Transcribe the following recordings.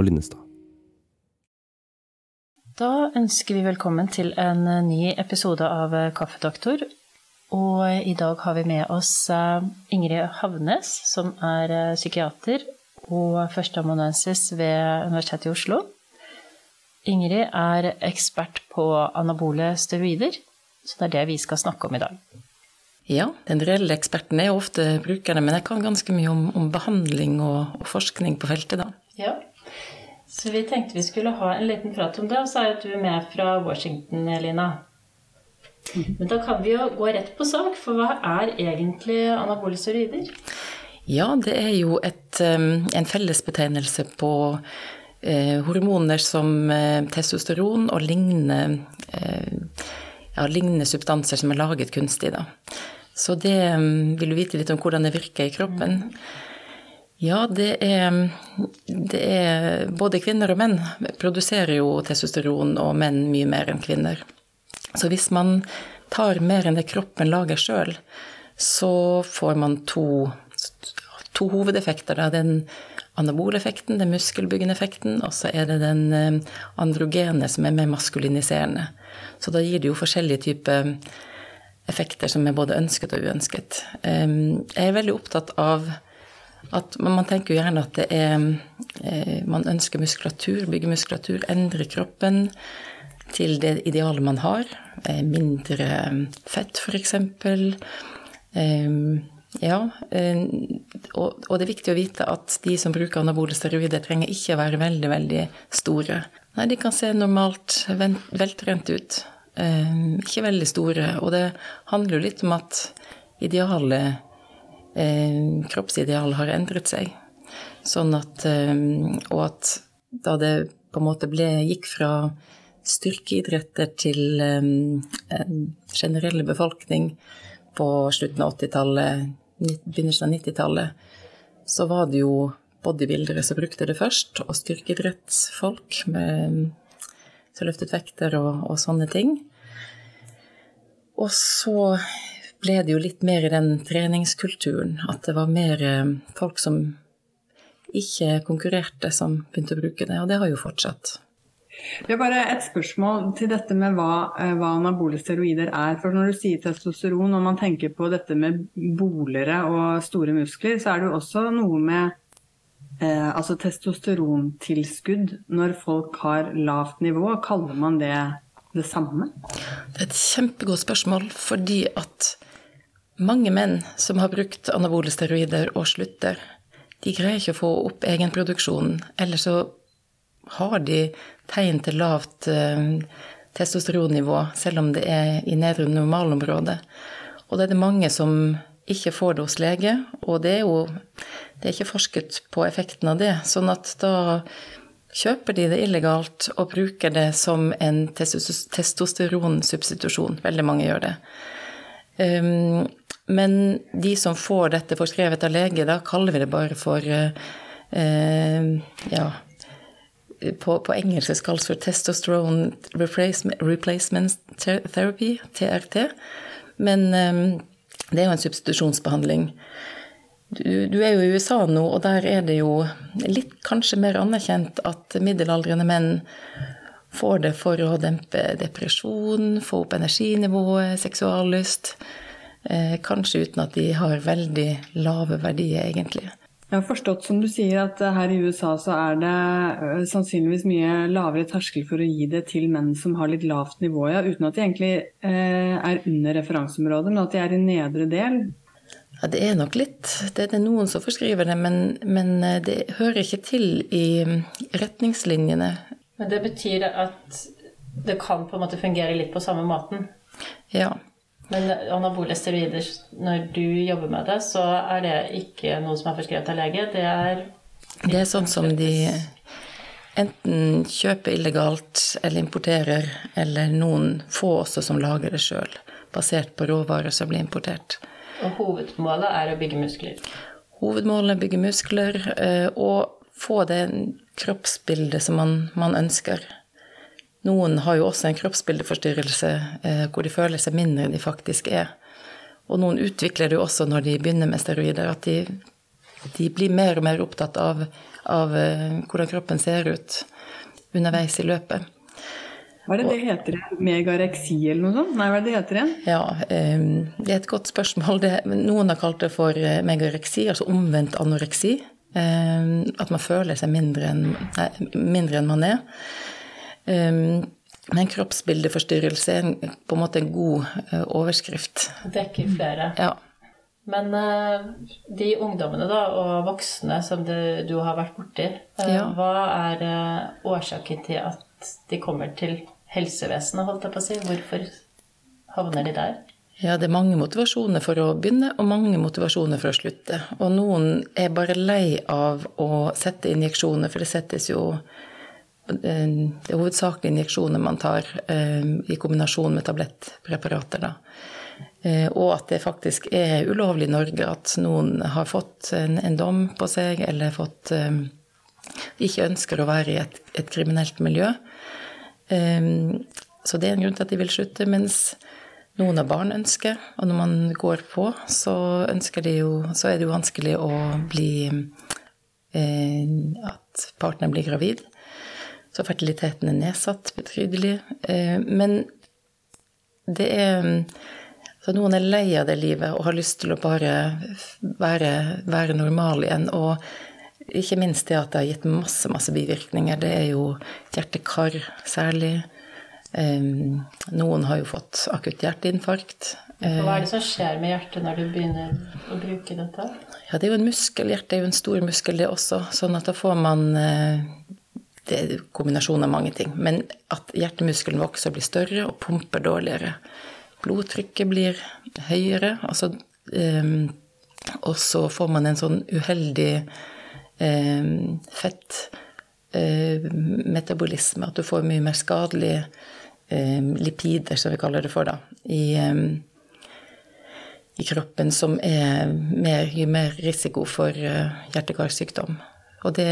Og Linnestad. Da ønsker vi velkommen til en ny episode av Kaffedoktor. Og i dag har vi med oss eh, Ingrid Havnes, som er eh, psykiater og førsteamanuensis ved Universitetet i Oslo. Ingrid er ekspert på anabole steroider, så det er det vi skal snakke om i dag. Ja, den reelle eksperten er jo ofte brukerne, men jeg kan ganske mye om, om behandling og, og, forskning på feltet, da. Ja, så vi tenkte vi skulle ha en liten prat om det, og så er jo du med fra Washington, Elina. Men da kan vi jo gå rett på sak, for hva er egentlig anabole steroider? Ja, det er jo et, en fellesbetegnelse på eh, hormoner som eh, testosteron og lignende, eh, ja, lignende, substanser som er laget kunstig. Da. Så det vil du vite litt om hvordan det virker i kroppen. Ja, det er, det er Både kvinner og menn produserer jo testosteron, og menn mye mer enn kvinner. Så hvis man tar mer enn det kroppen lager sjøl, så får man to, to hovedeffekter. Da. Den anaboleffekten, den muskelbyggende effekten, og så er det den eh, androgene som er mer maskuliniserende. Så da gir det jo forskjellige typer effekter som er både ønsket og uønsket. Jeg er veldig opptatt av at man tenker jo gjerne at det er eh, Man ønsker muskulatur, bygge muskulatur, endre kroppen til det idealet man har. Eh, mindre fett, f.eks. Ja, eh, og, det er viktig å vite at de som bruker anabole steroider, trenger ikke å være veldig, veldig store. Nei, de kan se normalt veltrent ut. Eh, ikke veldig store. Og det handler jo litt om at idealet, eh, kroppsideal har endret seg. Sånn at Og at da det på en måte ble, gikk fra styrkeidretter til generelle befolkning på slutten av 80-tallet, begynnelsen av 90-tallet, så var det jo bodybuildere som brukte det først, og styrkeidrettsfolk med, som løftet vekter og, og, sånne ting. Og så ble det jo litt mer i den treningskulturen, at det var mer eh, folk som ikke konkurrerte, som begynte å bruke det, og det har jo fortsatt. Vi har bare et spørsmål til dette med hva, eh, hva, anabole steroider er. For når du sier testosteron, og man tenker på dette med bolere og store muskler, så er det jo også noe med eh, altså testosterontilskudd når folk har lavt nivå. Kaller man det det samme? Det er et kjempegodt spørsmål, fordi at mange menn som har brukt anabole steroider og slutter, de greier ikke å få opp egenproduksjonen. Eller så har de tegn til lavt eh, testosteronnivå, selv om det er i nedre normalområde. Og det er det mange som ikke får det hos lege, og det er jo det er ikke forsket på effekten av det. Sånn at da kjøper de det illegalt og bruker det som en testosteronsubstitusjon. Veldig mange gjør det. Um, men de som får dette forskrevet av lege, da kaller vi det bare for eh, ja, på, på engelsk kalles for testosterone replacement therapy, TRT. Men eh, det er jo en substitusjonsbehandling. Du, du, er jo i USA nå, og der er det jo litt kanskje mer anerkjent at middelaldrende menn får det for å dempe depresjon, få opp energinivået, seksuallyst. Eh, kanskje uten at de har veldig lave verdier, egentlig. Jeg har forstått som du sier at her i USA så er det eh, sannsynligvis mye lavere terskel for å gi det til menn som har litt lavt nivå, ja, uten at de egentlig eh, er under referanseområdet, men at de er i nedre del. Ja, det er nok litt. Det er det noen som forskriver det, men, men det hører ikke til i retningslinjene. Men det betyr at det kan på en måte fungere litt på samme måten? Ja. Men anabole steroider, når du jobber med det, så er det ikke noe som er forskrevet av lege? Det er Det er sånn som de enten kjøper illegalt eller importerer, eller noen få også som lager det sjøl, basert på råvarer som blir importert. Og hovedmålet er å bygge muskler? Hovedmålet er å bygge muskler eh, og få det kroppsbildet som man, man ønsker. Noen har jo også en kroppsbildeforstyrrelse eh, hvor de føler seg mindre enn de faktisk er. Og noen utvikler det jo også når de begynner med steroider, at de de blir mer og mer opptatt av, av eh, hvordan kroppen ser ut underveis i løpet. Hva er det det heter? Megareksi eller noe sånt? Nei, hva er det det heter igjen? Ja, eh, det er et godt spørsmål. Det, noen har kalt det for megareksi, altså omvendt anoreksi. At man føler seg mindre enn, nei, mindre enn man er. Men kroppsbildeforstyrrelse er på en måte en god overskrift. Dekker flere. Ja. Men uh, de ungdommene da, og voksne som du, du har vært borti, uh, ja. hva er årsaken til at de kommer til helsevesenet, holdt jeg på å si? Hvorfor havner de der? Ja, det er mange motivasjoner for å begynne, og mange motivasjoner for å slutte. Og noen er bare lei av å sette injeksjoner, for det settes jo det er hovedsakelig injeksjoner man tar i kombinasjon med tablettpreparater. Eh, og at det faktisk er ulovlig i Norge at noen har fått en, dom på seg eller fått ikke ønsker å være i et, et kriminelt miljø. Så det er en grunn til at de vil slutte. Mens noen av barn ønsker, og når man går på, så, de jo, så er det jo vanskelig å bli eh, At partneren blir gravid. Så fertiliteten er nedsatt betydelig. Eh, men det er så noen er lei av det livet og har lyst til å bare være, være normal igjen. Og ikke minst det at det har gitt masse, masse bivirkninger. Det er jo hjerte-kar særlig. Um, noen har jo fått akutt hjerteinfarkt. Hva er det som skjer med hjertet når du begynner å bruke dette? Ja, Det er jo en muskel. Hjertet er jo en stor muskel, det også. Sånn at da får man Det er en kombinasjon av mange ting. Men at hjertemuskelen vokser og blir større og pumper dårligere blodtrykket blir høyere. Altså, um, og så får man en sånn uheldig um, fettmetabolisme. Uh, at du får mye mer skadelige um, lipider, som vi kaller det for, da, i, i kroppen, som er mer, gir mer risiko for uh, hjerte-karsykdom. Og det,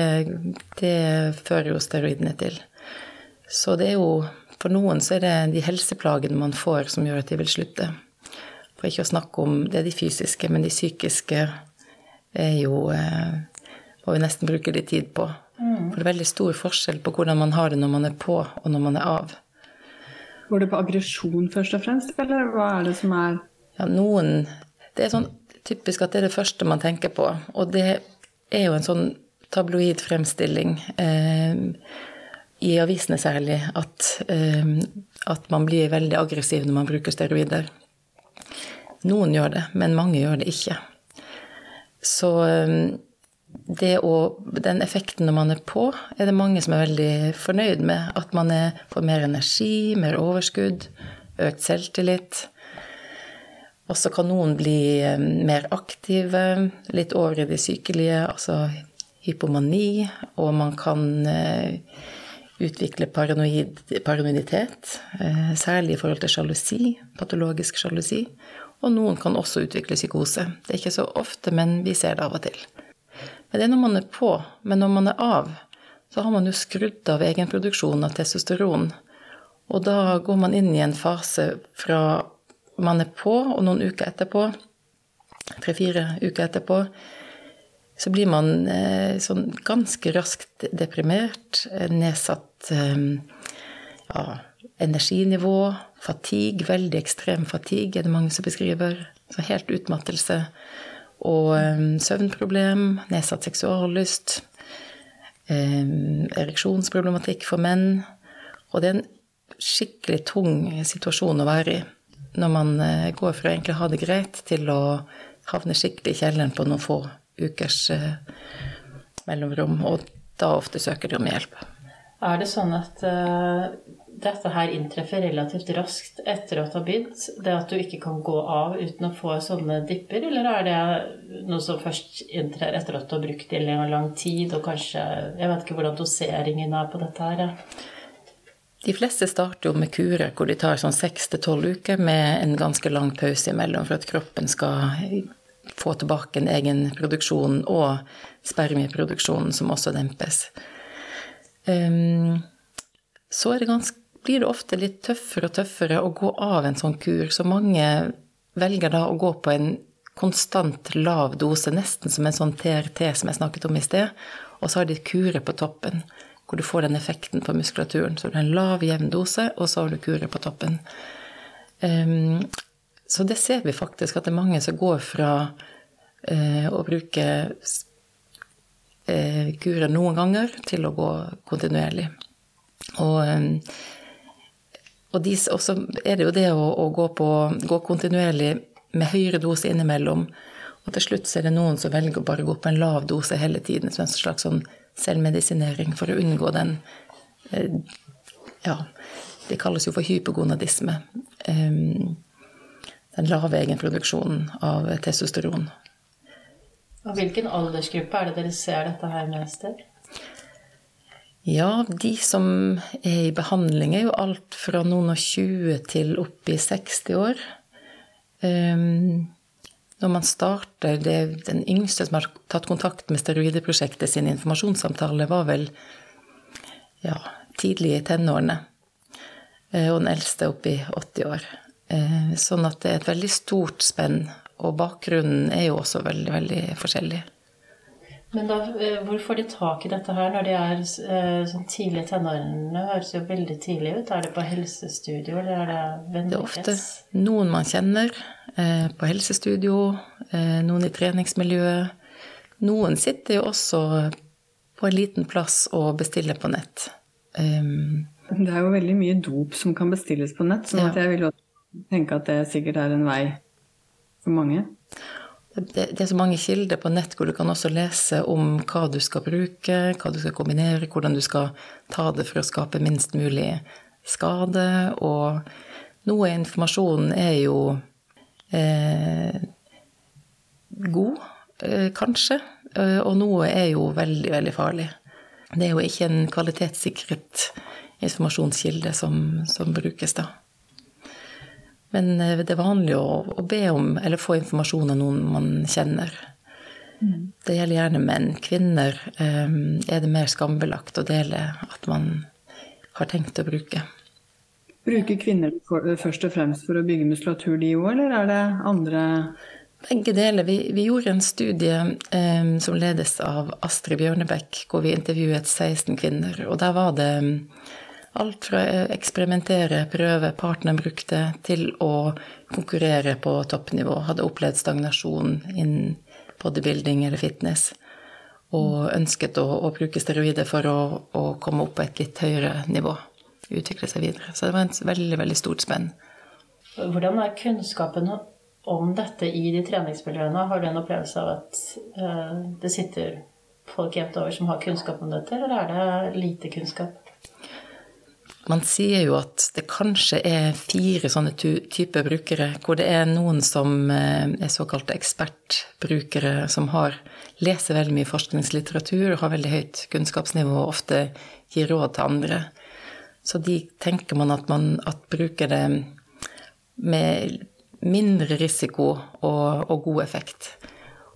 det fører jo steroidene til. Så det er jo for noen så er det de helseplagene man får, som gjør at de vil slutte. For ikke å snakke om det er de fysiske, men de psykiske er jo eh, Må vi nesten bruke litt tid på. Mm. For det er veldig stor forskjell på hvordan man har det når man er på, og når man er av. Går det på aggresjon først og fremst, eller hva er det som er Ja, noen Det er sånn typisk at det er det første man tenker på. Og det er jo en sånn tabloid fremstilling. Eh, i avisene særlig, at, um, at, man blir veldig aggressiv når man bruker steroider. Noen gjør det, men mange gjør det ikke. Så um, det å, den effekten når man er på, er det mange som er veldig fornøyd med. At man er, får mer energi, mer overskudd, økt selvtillit. Og så kan noen bli mer aktive, litt over i det sykelige, altså hypomani, og man kan uh, utvikle paranoid, paranoiditet, eh, særlig i forhold til sjalusi, patologisk sjalusi. Og noen kan også utvikle psykose. Det er ikke så ofte, men vi ser det av og til. Men det er når man er på. Men når man er av, så har man jo skrudd av egenproduksjon av testosteron. Og da går man inn i en fase fra man er på, og noen uker etterpå, tre-fire uker etterpå, så blir man eh, sånn ganske raskt deprimert, eh, nedsatt eh, ja, energinivå, fatigue, veldig ekstrem fatigue er det mange som beskriver. Så helt utmattelse. Og søvnproblem, nedsatt seksuallyst, ereksjonsproblematikk for menn. Og det er en skikkelig tung situasjon å være i når man går fra egentlig å ha det greit til å havne skikkelig i kjelleren på noen få ukers eh, mellomrom, og da ofte søker de om hjelp. Er det sånn at uh, dette her inntreffer relativt raskt etter at du har begynt? Det at du ikke kan gå av uten å få sånne dipper, eller er det noe som først inntrer etter at du har brukt det i lang tid, og kanskje Jeg vet ikke hvordan doseringen er på dette her. Ja. De fleste starter jo med kurer hvor de tar sånn seks til tolv uker med en ganske lang pause imellom for at kroppen skal få tilbake en egen produksjon, og spermieproduksjonen som også dempes. Um, så det ganske, blir det ofte litt tøffere og tøffere å gå av en sånn kur, så mange velger da å gå på en konstant lav dose, nesten som en sånn TRT som jeg snakket om i sted. Og så har de kure på toppen, hvor du får den effekten på muskulaturen. Så du har en lav, jevn dose, og så har du kure på toppen. Um, så det ser vi faktisk, at det er mange som går fra eh, å bruke eh, kurer noen ganger til å gå kontinuerlig. Og, um, og så er det jo det å, å gå, på, gå kontinuerlig med høyere dose innimellom. Og til slutt er det noen som velger å bare gå på en lav dose hele tiden, som en slags sånn selvmedisinering for å unngå den eh, Ja, det kalles jo for hypogonadisme. Um, den lave egenproduksjonen av testosteron. Og hvilken aldersgruppe er det dere ser dette her mest i? Ja, de som er i behandling, er jo alt fra noen og 20 til opp i 60 år. Um, når man starter det, Den yngste som har tatt kontakt med Steroideprosjektet sin informasjonssamtale, var vel ja, tidlig i tenårene. Uh, og den eldste opp i 80 år. Uh, sånn at det er et veldig stort spenn. Og bakgrunnen er jo også veldig, veldig forskjellig. Men da, eh, hvor får de tak i dette her når de er eh, sånn tidlig i tenårene? Høres jo veldig tidlig ut. Er det på helsestudio, eller er det vennekrets? Det er ofte noen man kjenner eh, på helsestudio, noen i treningsmiljøet. Noen sitter jo også på en liten plass og bestiller på nett. Um, det er jo veldig mye dop som kan bestilles på nett, sånn ja. jeg vil jo tenke at det sikkert er en vei for mange det, det, er så mange kilder på nett hvor du kan også lese om hva du skal bruke, hva du skal kombinere, hvordan du skal ta det for å skape minst mulig skade. Og noe informasjon er jo eh, god, eh, kanskje, eh, og noe er jo veldig, veldig farlig. Det er jo ikke en kvalitetssikret informasjonskilde som, som brukes da. Men eh, det er vanlig å, å, be om eller få informasjon av noen man kjenner. Mm. Det gjelder gjerne menn. Kvinner um, er det mer skambelagt å dele at man har tenkt å bruke. Bruker kvinner for, først og fremst for å bygge muskulatur, de òg, eller er det andre Begge deler. Vi, vi gjorde en studie um, som ledes av Astrid Bjørnebekk, hvor vi intervjuet 16 kvinner. Og der var det Alt fra å eksperimentere, prøve, partneren brukte, til å konkurrere på toppnivå. Hadde opplevd stagnasjon innen bodybuilding eller fitness. Og ønsket å, å bruke steroider for å, å, komme opp på et litt høyere nivå. Utvikle seg videre. Så det var et veldig, veldig stort spenn. Hvordan er kunnskapen om dette i de treningsmiljøene? Har du en opplevelse av at uh, det sitter folk jevnt over som har kunnskap om dette, eller er det lite kunnskap? Man sier jo at det kanskje er fire sånne typer brukere, hvor det er noen som eh, er såkalte ekspertbrukere, som har, leser veldig mye forskningslitteratur og har veldig høyt kunnskapsnivå og ofte gir råd til andre. Så de tenker man at man at bruker det med mindre risiko og, og god effekt.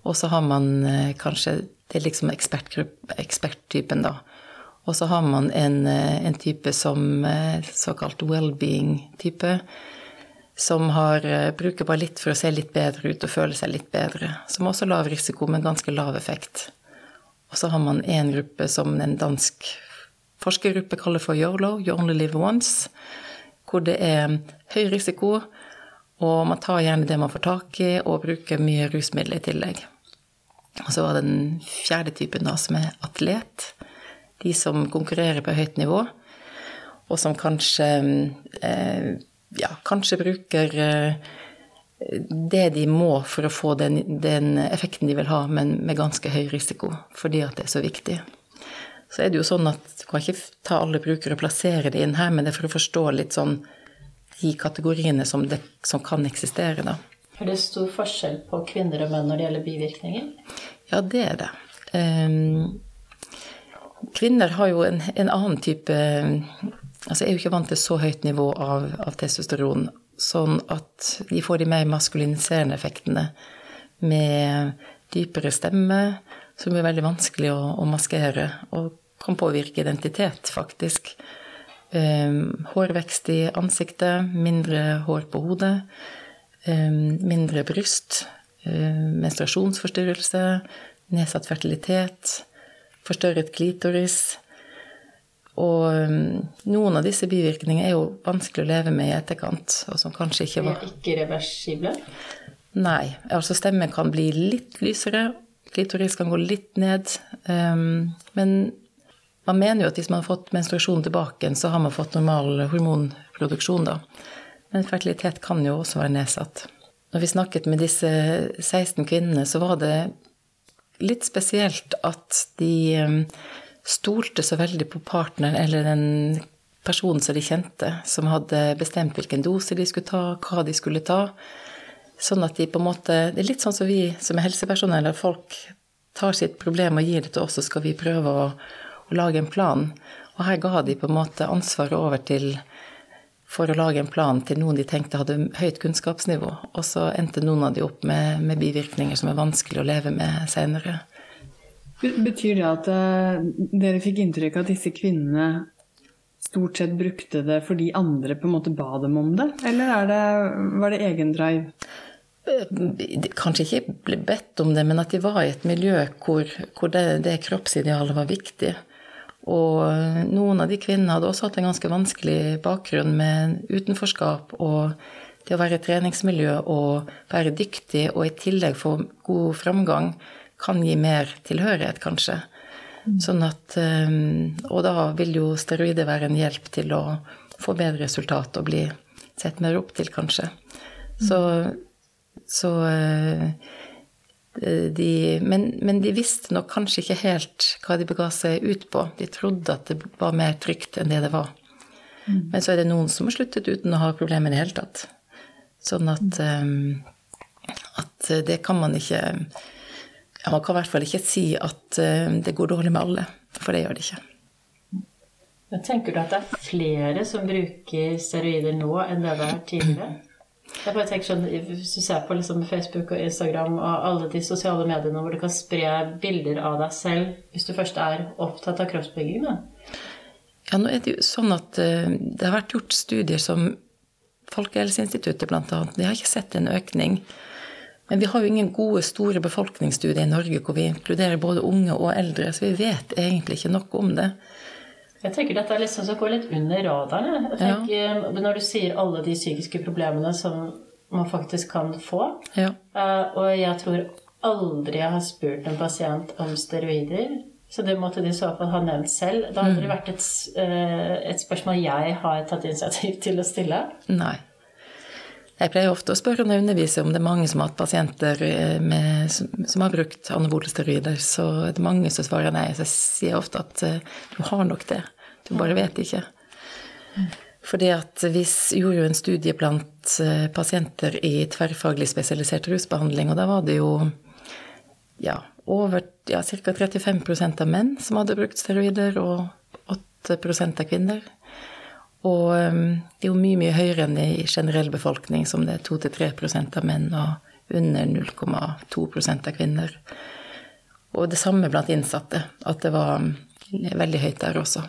Og så har man eh, kanskje Det er liksom eksperttypen, da og så har man en, eh, en type som eh, såkalt well-being-type, som har, eh, bruker bare litt for å se litt bedre ut og føle seg litt bedre. Som også lav risiko, men ganske lav effekt. Og så har man en gruppe som en dansk forskergruppe kaller for YOLO, You Only Live Once, hvor det er høy risiko, og man tar gjerne det man får tak i, og bruker mye rusmidler i tillegg. Og så var det den fjerde typen da, som er atlet de som konkurrerer på høyt nivå, og som kanskje eh, ja, kanskje bruker eh, det de må for å få den, den, effekten de vil ha, men med ganske høy risiko, fordi at det er så viktig. Så er det jo sånn at du kan ikke ta alle brukere og plassere det inn her, men det er for å forstå litt sånn de kategoriene som, det, som kan eksistere, da. Er det stor forskjell på kvinner og menn når det gjelder bivirkninger? Ja, det er det. Um, Kvinner har jo en, en, annen type Altså er jo ikke vant til så høyt nivå av, av testosteron, sånn at de får de mer maskuliniserende effektene med dypere stemme, som er veldig vanskelig å, å maskere, og kan påvirke identitet, faktisk. Um, hårvekst i ansiktet, mindre hår på hodet, um, mindre bryst, menstruasjonsforstyrrelse, nedsatt fertilitet, forstørret klitoris. Og um, noen av disse bivirkningene er jo vanskelig å leve med i etterkant, og som kanskje ikke var De er ikke reversible? Nei. Altså stemmen kan bli litt lysere, klitoris kan gå litt ned. Um, men man mener jo at hvis man har fått menstruasjon tilbake, så har man fått normal hormonproduksjon, da. Men fertilitet kan jo også være nedsatt. Når vi snakket med disse 16 kvinnene, så var det litt spesielt at de um, stolte så veldig på partneren eller den personen som de kjente, som hadde bestemt hvilken dose de skulle ta, hva de skulle ta. Sånn at de på en måte Det er litt sånn som vi som er helsepersonell, at folk tar sitt problem og gir det til oss, så skal vi prøve å, å lage en plan. Og her ga de på en måte ansvaret over til for å lage en plan til noen de tenkte hadde høyt kunnskapsnivå. Og så endte noen av de opp med, med bivirkninger som er vanskelig å leve med seinere. Betyr det at uh, dere fikk inntrykk av at disse kvinnene stort sett brukte det fordi andre på en måte ba dem om det, eller det, var det egen drive? Eh, kanskje ikke ble bedt om det, men at de var i et miljø hvor, hvor det, det, kroppsidealet var viktig. Og noen av de kvinnene hadde også hatt en ganske vanskelig bakgrunn med utenforskap og det å være i treningsmiljø og være dyktig og i tillegg få god framgang kan gi mer tilhørighet, kanskje. Sånn at ehm, Og da vil jo steroider være en hjelp til å få bedre resultat og bli sett mer opp til, kanskje. Så, så eh, de, men, men, de visste nok kanskje ikke helt hva de bega seg ut på. De trodde at det var mer trygt enn det det var. Men så er det noen som har sluttet uten å ha problemer i det hele tatt. Sånn at, um, at det kan man ikke ja, Man kan i hvert fall ikke si at uh, det går dårlig med alle, for det gjør det ikke. Men tenker du at det er flere som bruker steroider nå enn det er tidligere? Jeg bare tenker sånn, Hvis du ser på liksom Facebook og Instagram og alle de sosiale mediene hvor du kan spre bilder av deg selv hvis du først er opptatt av kroppsbygging, da. Ja, nå er det jo sånn at uh, det har vært gjort studier som Folkehelseinstituttet bl.a. De har ikke sett en økning men vi har jo ingen gode, store befolkningsstudier i Norge hvor vi inkluderer både unge og eldre, så vi vet egentlig ikke noe om det. Jeg tenker dette er liksom som går litt under radaren. Tenker, ja. Når du sier alle de psykiske problemene som man faktisk kan få. Ja. Uh, og jeg tror aldri jeg har spurt en pasient om steroider. Så det måtte de i så fall ha nevnt selv. Da hadde det mm. vært et, uh, et spørsmål jeg har tatt initiativ til å stille. Nei. Jeg pleier ofte å spørre når jeg underviser om det er mange som har hatt pasienter eh, med, som har brukt anabole steroider, så er mange som svarer nei. Så jeg sier ofte at eh, du har nok det, du bare vet ikke. Fordi at vi gjorde jo en studie blant eh, pasienter i tverrfaglig spesialisert rusbehandling, og da var det jo ja, over ja, ca. 35 av menn som hadde brukt steroider, og 8 av kvinner. Og um, det er jo mye, mye høyere enn i generell befolkning, som det er 2-3 av menn og under 0,2 av kvinner. Og det samme blant innsatte, at det var um, veldig høyt der også.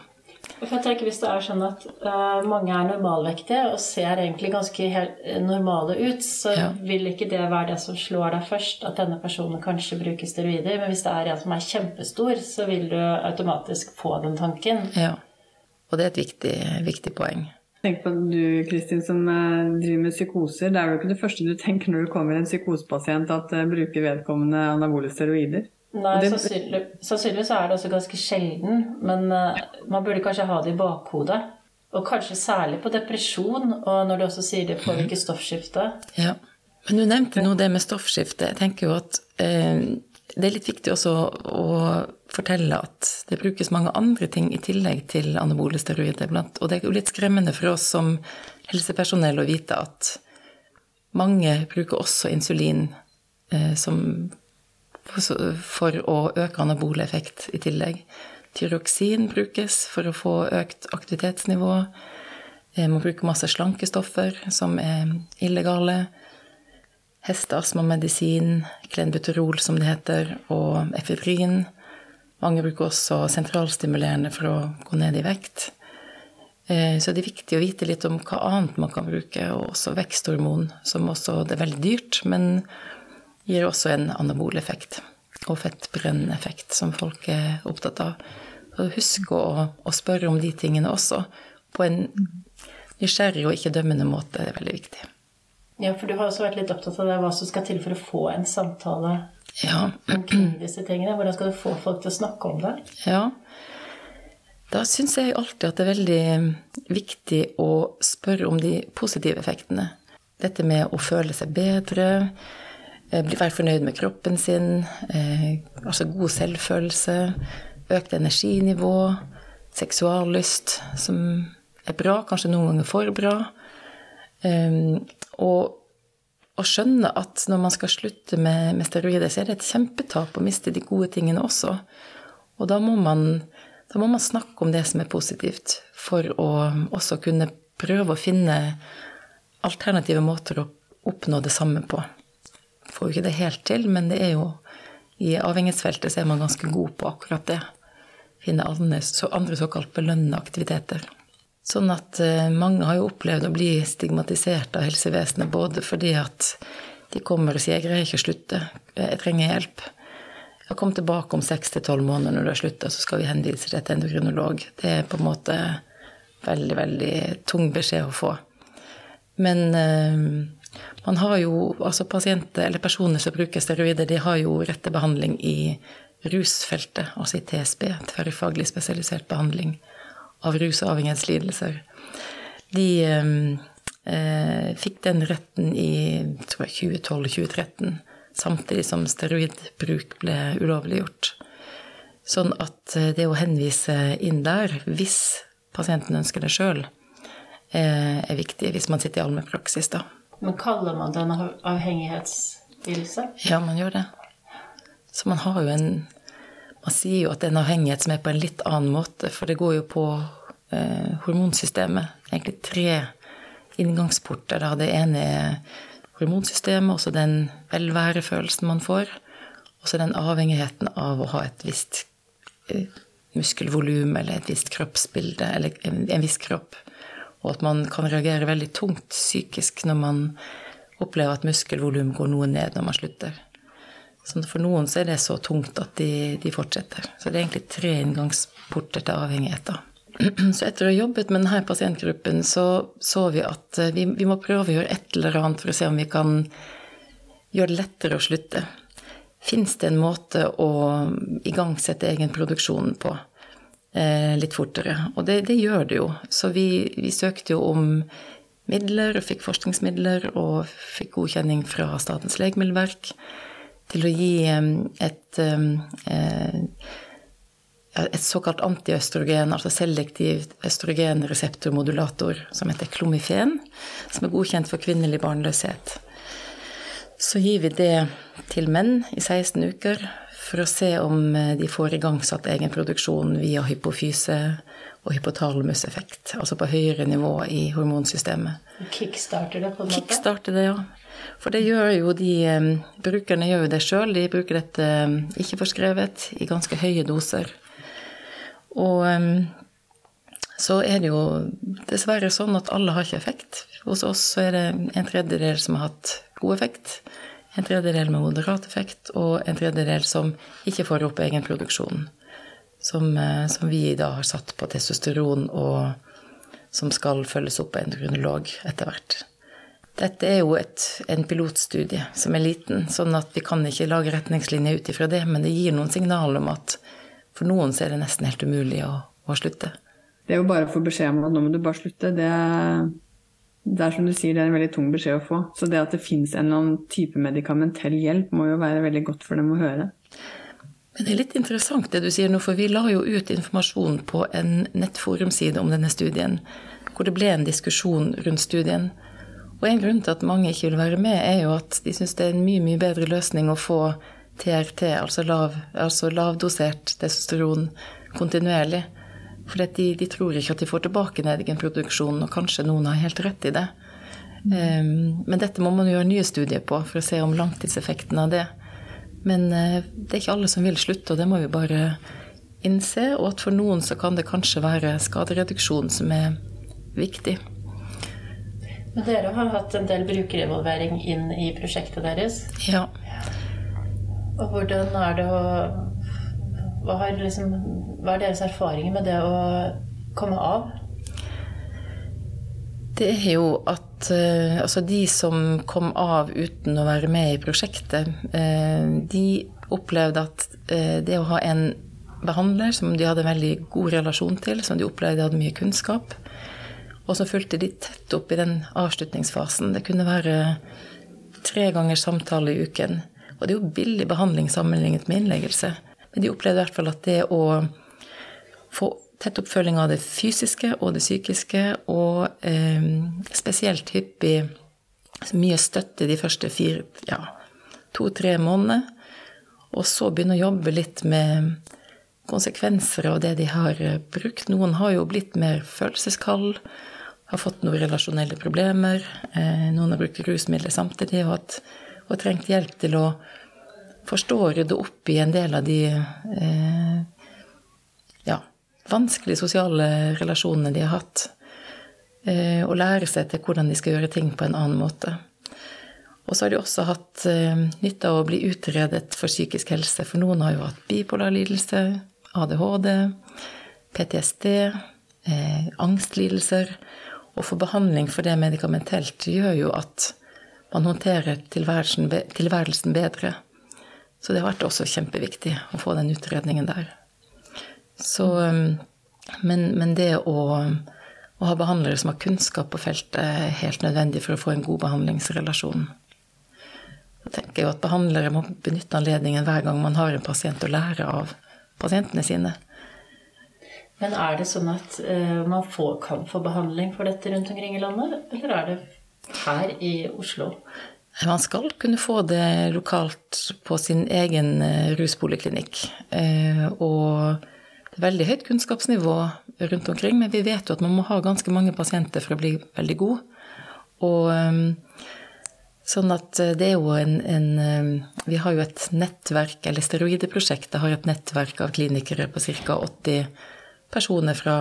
For jeg tenker Hvis det er sånn at uh, mange er normalvektige og ser egentlig ganske helt normale ut, så ja. vil ikke det være det som slår deg først, at denne personen kanskje bruker steroider. Men hvis det er en som er kjempestor, så vil du automatisk få den tanken. Ja. Og det er et viktig, viktig poeng. Tenk på du, Kristin, som eh, driver med psykoser. Det er jo ikke det første du tenker når du kommer en psykosepasient, at uh, bruker vedkommende anabole steroider? Nei, det... sannsynligvis er det også ganske sjelden. Men uh, man burde kanskje ha det i bakhodet. Og kanskje særlig på depresjon, og når du også sier det påvirker stoffskiftet. Ja, Men du nevnte nå det med stoffskifte. Jeg tenker jo at uh, det er litt viktig også å fortelle at det brukes mange andre ting i tillegg til anabole steroider. Og det er jo litt skremmende for oss som helsepersonell å vite at mange bruker også insulin eh, som, for å øke anabole effekt i tillegg. Tyroksin brukes for å få økt aktivitetsnivå. Eh, man bruker masse slankestoffer som er illegale hesteastmamedisin, klenbuterol som det heter, og efedrin. Mange bruker også sentralstimulerende for å gå ned i vekt. Eh, så det er viktig å vite litt om hva annet man kan bruke, og også veksthormon, som også det er veldig dyrt, men gir også en anabol effekt og fettbrenneffekt, effekt, som folk er opptatt av. Så husk å, å spørre om de tingene også, på en nysgjerrig og ikke dømmende måte. Det er veldig viktig. Ja, for du har også vært litt opptatt av det, hva som skal til for å få en samtale Ja. omkring disse tingene. Hvordan skal du få folk til å snakke om det? Ja. Da syns jeg alltid at det er veldig viktig å spørre om de positive effektene. Dette med å føle seg bedre, eh, være fornøyd med kroppen sin, eh, altså god selvfølelse, økt energinivå, seksuallyst, som er bra, kanskje noen ganger for bra. Um, og å skjønne at når man skal slutte med, med steroider, så er det et kjempetap å miste de gode tingene også. Og da må, man, da må man snakke om det som er positivt, for å også kunne prøve å finne alternative måter å oppnå det samme på. Får jo ikke det helt til, men det er jo i avhengighetsfeltet så er man ganske god på akkurat det. Finne andre, andre såkalt belønnende aktiviteter. Sånn at eh, mange har jo opplevd å bli stigmatisert av helsevesenet både fordi at de kommer og sier 'jeg greier ikke å slutte, jeg trenger hjelp'. Jeg kom tilbake om seks til tolv måneder når du har slutta, så skal vi henvise deg til endokrinolog. Det er på en måte veldig, veldig tung beskjed å få. Men eh, man har jo altså pasienter eller personer som bruker steroider, de har jo rett til behandling i rusfeltet, altså i TSB, tverrfaglig spesialisert behandling av rus- og avhengighetslidelser. De eh, fikk den retten i 2012-2013, samtidig som steroidbruk ble ulovliggjort. Sånn at eh, det å henvise inn der, hvis pasienten ønsker det sjøl, eh, er viktig hvis man sitter i allmennpraksis, da. Men kaller man det en avhengighetslidelse? Ja, man gjør det. Så man har jo en Man sier jo at det er en avhengighet som er på en litt annen måte, for det går jo på eh, hormonsystemet. Egentlig tre inngangsporter. Da. Det ene er hormonsystemet, også den velværefølelsen man får. Og så den avhengigheten av å ha et visst eh, muskelvolum eller et visst kroppsbilde, eller en viss kropp. Og at man kan reagere veldig tungt psykisk når man opplever at muskelvolum går noe ned når man slutter. Så for noen så er det så tungt at de, de fortsetter. Så det er egentlig tre inngangsporter til avhengighet. da. Så etter å ha jobbet med denne pasientgruppen, så så vi at eh, vi, vi, må prøve å gjøre et eller annet for å se om vi kan gjøre det lettere å slutte. Fins det en måte å igangsette egen produksjon på eh, litt fortere? Og det, det, gjør det jo. Så vi, vi søkte jo om midler, og fikk forskningsmidler, og fikk godkjenning fra Statens legemiddelverk til å gi et, et såkalt antiøstrogen, altså selektiv østrogenreseptormodulator, som heter Klomifen, som er godkjent for kvinnelig barnløshet. Så gir vi det til menn i 16 uker for å se om de får igangsatt egen produksjon via hypofyse og hypotalamuseffekt, altså på høyere nivå i hormonsystemet. Kickstarter det på en måte? Kickstarter det, ja. For det gjør jo de Brukerne gjør jo det sjøl. De bruker dette ikke forskrevet i ganske høye doser. Og så er det jo dessverre sånn at alle har ikke effekt. Hos oss er det en tredjedel som har hatt god effekt, en tredjedel med moderat effekt, og en tredjedel som ikke får opp egen produksjon. Som, som vi da har satt på testosteron, og som skal følges opp av endokrinolog etter hvert. Dette er jo et, en pilotstudie som er liten, sånn at vi kan ikke lage retningslinjer ut ifra det, men det gir noen signaler om at for noen så er det nesten helt umulig å, å slutte. Det er jo bare å få beskjed om at nå må du bare slutte, det, det er som du sier, det er en veldig tung beskjed å få. Så det at det fins en eller annen type medikamentell hjelp, må jo være veldig godt for dem å høre. Men det er litt interessant det du sier nå, for vi la jo ut informasjon på en nettforumside om denne studien, hvor det ble en diskusjon rundt studien. Og en grunn til at mange ikke vil være med, er jo at de syns det er en mye, mye bedre løsning å få TRT, altså, lav, altså lavdosert testosteron, kontinuerlig. For de, de, tror ikke at de får tilbake nedgenproduksjonen, og kanskje noen har helt rett i det. Mm. Um, men dette må man gjøre nye studier på for å se om langtidseffekten av det. Men uh, det er ikke alle som vil slutte, og det må vi bare innse. Og at for noen så kan det kanskje være skadereduksjon som er viktig. Men dere har hatt en del brukerinvolvering inn i prosjektet deres? Ja. Og hvordan er det å hva, liksom, hva er deres erfaringer med det å komme av? Det er jo at uh, altså de som kom av uten å være med i prosjektet, uh, de opplevde at uh, det å ha en behandler som de hadde en veldig god relasjon til, som de opplevde hadde mye kunnskap, og så fulgte de tett opp i den avslutningsfasen. Det kunne være tre ganger samtale i uken. Og det er jo billig behandling sammenlignet med innleggelse. Men de opplevde i hvert fall at det å få tett oppfølging av det fysiske og det psykiske, og eh, spesielt hyppig mye støtte de første fire, ja, to-tre månedene, og så begynne å jobbe litt med konsekvenser av det de har brukt. Noen har jo blitt mer følelseskald, har fått noen relasjonelle problemer. Eh, noen har brukt rusmidler samtidig og, hatt, og trengt hjelp til å forstå og rydde opp i en del av de eh, ja, vanskelige sosiale relasjonene de har hatt. Eh, og lære seg til hvordan de skal gjøre ting på en annen måte. Og så har de også hatt eh, nytte av å bli utredet for psykisk helse. For noen har jo hatt bipolar lidelse, ADHD, PTSD, eh, angstlidelser. Å få behandling for det medikamentelt gjør jo at man håndterer tilværelsen, tilværelsen bedre. Så det har vært også kjempeviktig å få den utredningen der. Så, men, men, det å, å, ha behandlere som har kunnskap på feltet, er helt nødvendig for å få en god behandlingsrelasjon. Jeg tenker jo at behandlere må benytte anledningen hver gang man har en pasient å lære av pasientene sine. Men er det sånn at uh, man får, kan få behandling for dette rundt omkring i landet, eller er det her i Oslo? Man skal kunne få det lokalt på sin egen eh, ruspoliklinikk. Uh, og det er veldig høyt kunnskapsnivå rundt omkring, men vi vet jo at man må ha ganske mange pasienter for å bli veldig god. Og um, sånn at det er jo en, en Vi har jo et nettverk, eller Steroideprosjektet har et nettverk av klinikere på ca. 80 personer fra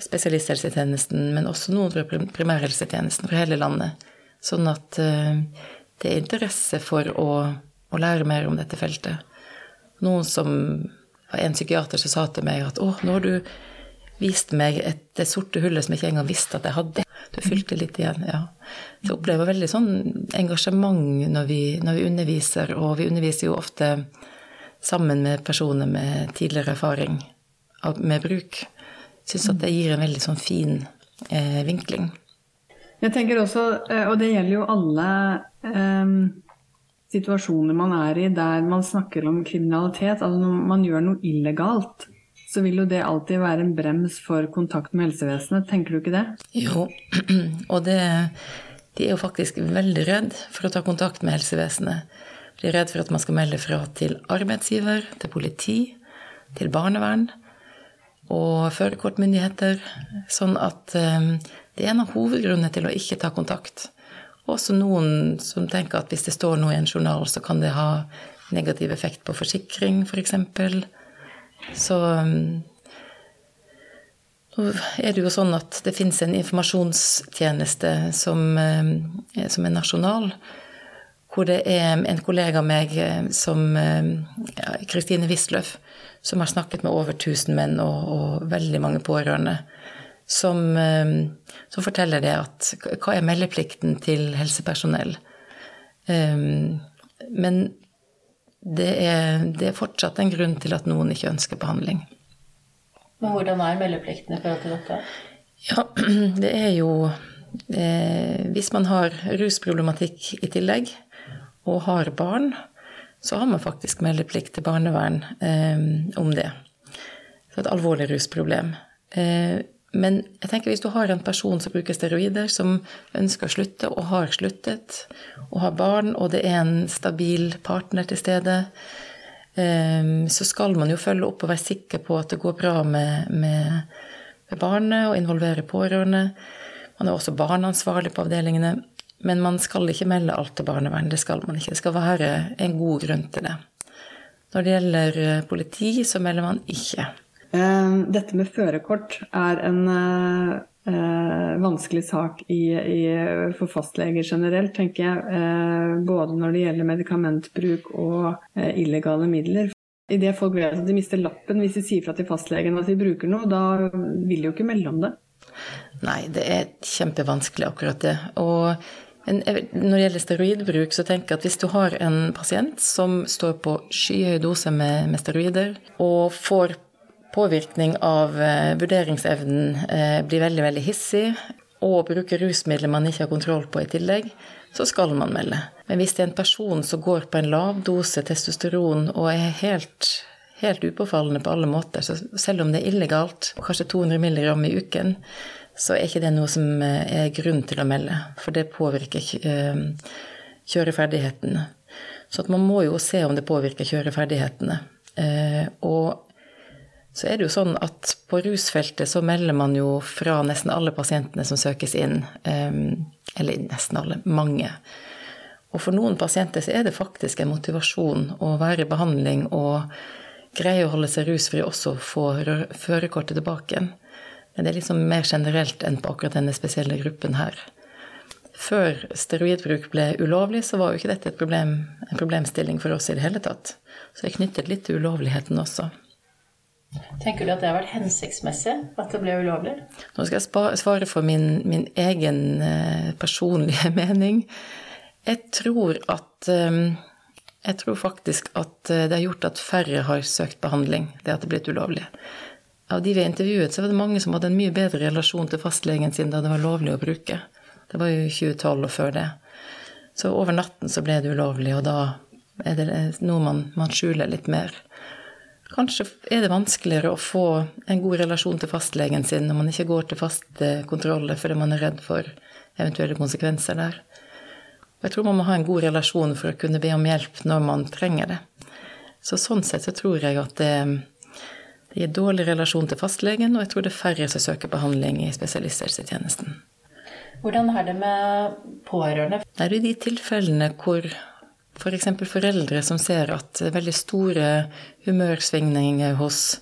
spesialisthelsetjenesten, men også noen fra primærhelsetjenesten fra hele landet Sånn at eh, det er interesse for å, å, lære mer om dette feltet. Noen som En psykiater som sa til meg at å, nå har du vist meg et, det sorte hullet som jeg ikke engang visste at jeg hadde. Du fylte litt igjen, ja. Så jeg opplever veldig sånn engasjement når vi, når vi underviser, og vi underviser jo ofte sammen med personer med tidligere erfaring med bruk. Syns at det gir en veldig sånn fin eh, vinkling. Jeg tenker også, eh, og det gjelder jo alle eh, situasjoner man er i der man snakker om kriminalitet. Altså når man gjør noe illegalt, så vil jo det alltid være en brems for kontakt med helsevesenet. Tenker du ikke det? Jo, og det, de er jo faktisk veldig redd for å ta kontakt med helsevesenet. De er redd for at man skal melde fra til arbeidsgiver, til politi, til barnevern og førerkortmyndigheter. Sånn at um, det er en av hovedgrunnene til å ikke ta kontakt. Også noen som tenker at hvis det står noe i en journal, så kan det ha negativ effekt på forsikring, f.eks. For så um, nå er det jo sånn at det fins en informasjonstjeneste som, um, som, er nasjonal, hvor det er en kollega av meg som Kristine ja, Wisløff, som har snakket med over 1000 menn og, og veldig mange pårørende som, eh, som, forteller det at Hva er meldeplikten til helsepersonell? Um, men det er, det er, fortsatt en grunn til at noen ikke ønsker behandling. Men hvordan er meldeplikten i forhold til dette? Ja, det er jo eh, Hvis man har rusproblematikk i tillegg, og har barn, så har man faktisk meldeplikt til barnevern eh, om det. Så et alvorlig rusproblem. Eh, men jeg tenker hvis du har en person som bruker steroider, som ønsker å slutte, og har sluttet, og har barn, og det er en stabil partner til stede, eh, så skal man jo følge opp og være sikker på at det går bra med, med, med barnet, og involvere pårørende. Man er også barneansvarlig på avdelingene. Men man skal ikke melde alt til barnevern. Det skal man ikke. Det skal være en god grunn til det. Når det gjelder eh, politi, så melder man ikke. Eh, dette med førerkort er en, eh, eh, vanskelig sak i, i, for fastleger generelt, tenker jeg. Eh, både når det gjelder medikamentbruk og eh, illegale midler. Idet folk vet at de mister lappen hvis de sier fra til fastlegen at de bruker noe, da vil de jo ikke melde om det. Nei, det er kjempevanskelig akkurat det. Og når det gjelder steroidbruk, så tenker jeg at hvis du har en pasient som står på skyhøy dose med, med steroider, og får påvirkning av eh, vurderingsevnen, eh, blir veldig, veldig hissig, og bruker rusmidler man ikke har kontroll på i tillegg, så skal man melde. Men hvis det er en person som går på en lav dose testosteron og er helt, helt upåfallende på alle måter, så selv om det er illegalt, kanskje 200 mg i uken, så er ikke det noe som eh, er grunn til å melde. For det påvirker eh, kjøreferdighetene. Så man må jo se om det påvirker kjøreferdighetene. Eh, og så er det jo sånn at på rusfeltet så melder man jo fra nesten alle pasientene som søkes inn. Eller nesten alle. Mange. Og for noen pasienter så er det faktisk en motivasjon å være i behandling og greie å holde seg rusfri også få førerkortet tilbake igjen. Men det er liksom mer generelt enn på akkurat denne spesielle gruppen her. Før steroidbruk ble ulovlig, så var jo ikke dette problem, en problemstilling for oss i det hele tatt. Så det er knyttet litt til ulovligheten også. Tenker du at det har vært hensiktsmessig at det ble ulovlig? Nå skal jeg svare for min, min egen eh, personlige mening. Jeg tror at eh, Jeg tror faktisk at eh, det har gjort at færre har søkt behandling, det at det er blitt ulovlig. Av de vi intervjuet, så var det mange som hadde en mye bedre relasjon til fastlegen sin da det var lovlig å bruke. Det var jo 2012 og før det. Så over natten så ble det ulovlig, og da er det noe man, man skjuler litt mer. Kanskje er det vanskeligere å få en god relasjon til fastlegen sin når man ikke går til faste kontroller fordi man er redd for eventuelle konsekvenser der. Jeg tror man må ha en god relasjon for å kunne be om hjelp når man trenger det. Så sånn sett så tror jeg at det, det gir dårlig relasjon til fastlegen, og jeg tror det er færre som søker behandling i spesialisthelsetjenesten. Hvordan er det med pårørende? Det er i de tilfellene hvor F.eks. For foreldre som ser at veldig store humørsvingninger hos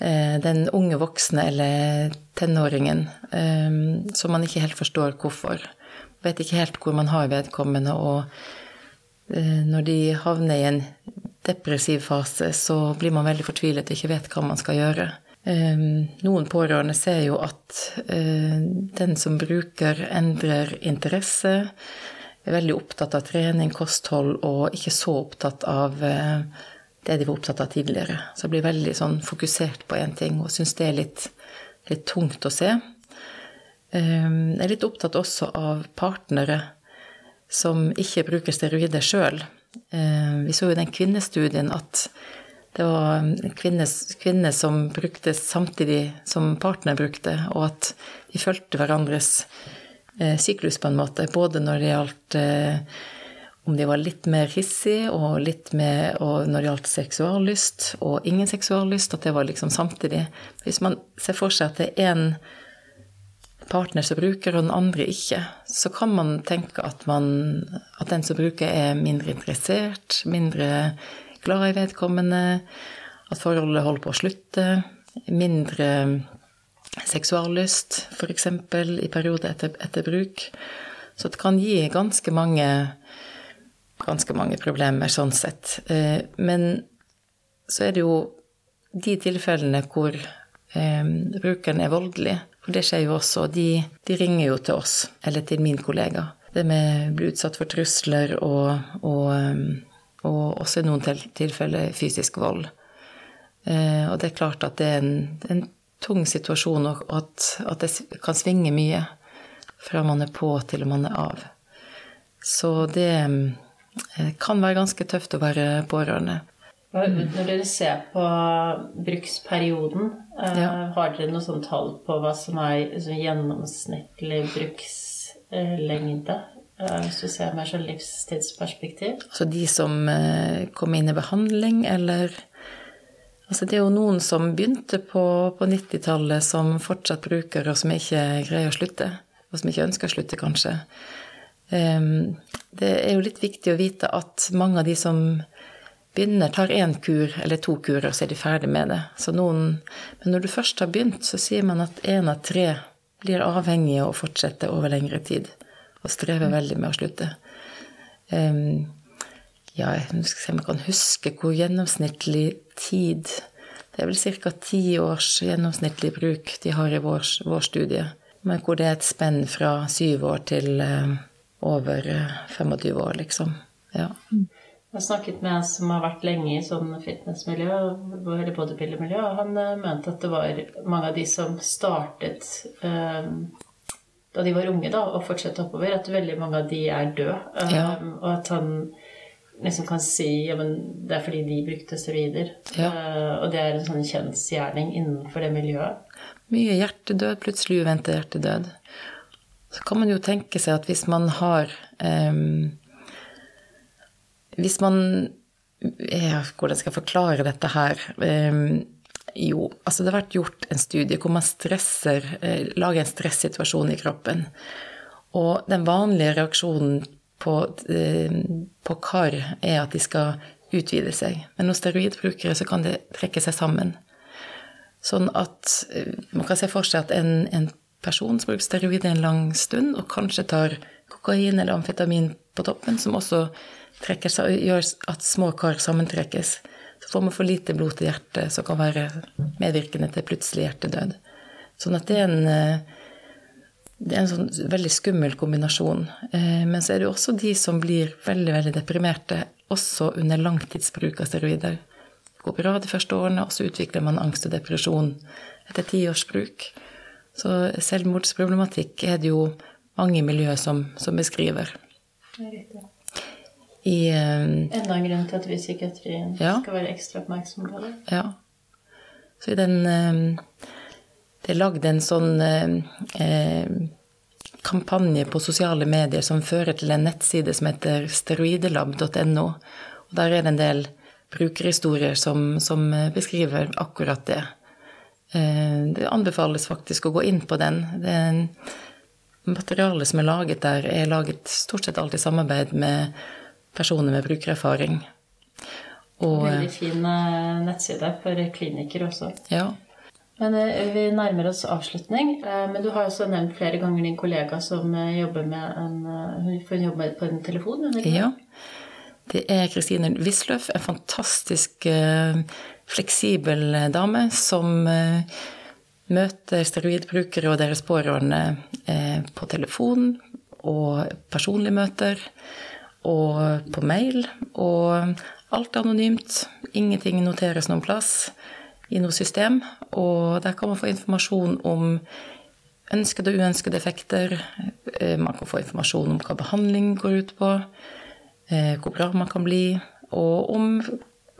eh, den unge voksne eller tenåringen, eh, som man ikke helt forstår hvorfor. Vet ikke helt hvor man har vedkommende, og eh, når de havner i en depressiv fase, så blir man veldig fortvilet og ikke vet hva man skal gjøre. Noen pårørende ser jo at den som bruker, endrer interesse, er veldig opptatt av trening, kosthold, og ikke så opptatt av eh, det de var opptatt av tidligere. Så jeg blir veldig sånn fokusert på én ting og syns det er litt, litt, tungt å se. Ehm, jeg er litt opptatt også av partnere som ikke bruker steroider sjøl. Ehm, vi så jo den kvinnestudien at det var kvinner, kvinner som brukte samtidig som partner brukte, og at de fulgte hverandres Eh, syklus, på en måte. Både når det gjaldt eh, om de var litt mer hissige, og litt mer og når det gjaldt seksuallyst, og ingen seksuallyst, at det var liksom samtidig. Hvis man ser for seg at det er én partner som bruker, og den andre ikke, så kan man tenke at, man, at den som bruker, er mindre interessert, mindre glad i vedkommende, at forholdet holder på å slutte, mindre seksuallyst, f.eks. i perioder etter, etter, bruk. Så det kan gi ganske mange, ganske mange problemer sånn sett. Eh, men så er det jo de tilfellene hvor eh, brukeren er voldelig, for det skjer jo også, de, de ringer jo til oss, eller til min kollega. Det med å bli utsatt for trusler og, og, eh, og også i noen tilfeller fysisk vold. Og det er klart at det er en, en tung situasjon, og at, at, det kan svinge mye fra man er på til man er av. Så det eh, kan være ganske tøft å være pårørende. Når dere ser på bruksperioden, eh, ja. har dere noe sånt tall på hva som er liksom, gjennomsnittlig brukslengde? Eh, hvis du ser mer sånn livstidsperspektiv? Altså de som kommer inn i behandling, eller Altså det er jo noen som begynte på, på 90-tallet som fortsatt bruker, og som ikke greier å slutte. Og som ikke ønsker å slutte, kanskje. Um, det er jo litt viktig å vite at mange av de som begynner, tar én kur eller to kurer, så er de ferdig med det. Noen, men når du først har begynt, så sier man at én av tre blir avhengige og fortsetter over lengre tid. Og strever veldig med å slutte. Um, ja, jeg skal se om jeg kan huske hvor gjennomsnittlig tid Det er vel ca. ti års gjennomsnittlig bruk de har i vår, vår, studie. Men hvor det er et spenn fra syv år til uh, over 25 år, liksom. Ja. Jeg har snakket med en som har vært lenge i sånn fitnessmiljø, eller bodybuildermiljø, og han uh, mente at det var mange av de som startet um, da de var unge, da, og fortsatte oppover, at veldig mange av de er døde. Ja. og at han liksom kan si ja, men det er fordi de brukte steroider. Ja. Uh, og det er en sånn kjensgjerning innenfor det miljøet. Mye hjertedød, plutselig uventet hjertedød. Så kan man jo tenke seg at hvis man har um, Hvis man ja, Hvordan skal jeg forklare dette her? Um, jo, altså det har vært gjort en studie hvor man stresser, eh, lager en stressituasjon i kroppen. Og den vanlige reaksjonen på, eh, på kar, er at de skal utvide seg. Men hos steroidbrukere så kan det trekke seg sammen. Sånn at eh, man kan se for seg at en, en person som bruker steroider en lang stund, og kanskje tar kokain eller amfetamin på toppen, som også trekker, gjør at små kar sammentrekkes. Så får man for lite blod til hjertet, som kan være medvirkende til plutselig hjertedød. Sånn at det er en eh, det er en sånn veldig skummel kombinasjon. Eh, men så er det jo også de som blir veldig veldig deprimerte, også under langtidsbruk av steroider. Det går bra de første årene, og så utvikler man angst og depresjon etter ti års bruk. Så selvmordsproblematikk er det jo mange miljøer som, som beskriver. Det er riktig. I, Enda en grunn til at vi i psykiatrien ja. skal være ekstra oppmerksomme på det. Ja. Så i den um, det er lagd en sånn eh, kampanje på sosiale medier som fører til en nettside som heter steroidelab.no. Og Der er det en del brukerhistorier som, som beskriver akkurat det. Eh, det anbefales faktisk å gå inn på den. Det er Materialet som er laget der, er laget stort sett alltid i samarbeid med personer med brukererfaring. Og, Veldig fin eh, nettside for klinikker også. Ja. Men eh, Vi nærmer oss avslutning. Eh, men du har også nevnt flere ganger din kollega som eh, jobber med en, hun jobber på en telefon? Ja. Det er Kristine Wisløff, en fantastisk fleksibel dame som møter steroidbrukere og deres pårørende på telefon og personlige møter og på mail. Og alt er anonymt. Ingenting noteres noen plass i noe system. Og der kan man få informasjon om ønskede og uønskede effekter. Eh, man kan få informasjon om hva behandling går ut på, eh, hvor bra man kan bli, og om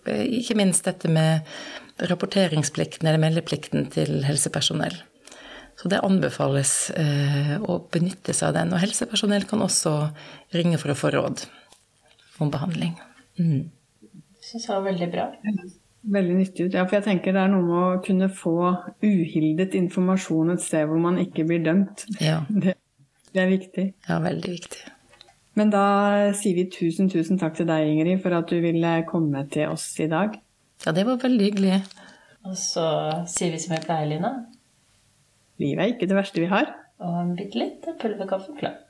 eh, ikke minst dette med rapporteringsplikten eller meldeplikten til helsepersonell. Så det anbefales å benytte seg av den. Og helsepersonell kan også ringe for å få råd om behandling. Mm. Det syns jeg var veldig bra. Veldig nyttig. Ja, for jeg tenker det er noe med å kunne få uhildet informasjon et sted hvor man ikke blir dømt. Ja. Det, det, er viktig. Ja, veldig viktig. Men da sier vi tusen, tusen takk til deg, Ingrid, for at du ville komme til oss i dag. Ja, det var veldig hyggelig. Og så sier vi som vi pleier, Lina. Livet er ikke det verste vi har. Og en bitte litt pulverkaffe klar.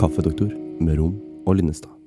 Kaffedoktor med Rom og Linnestad.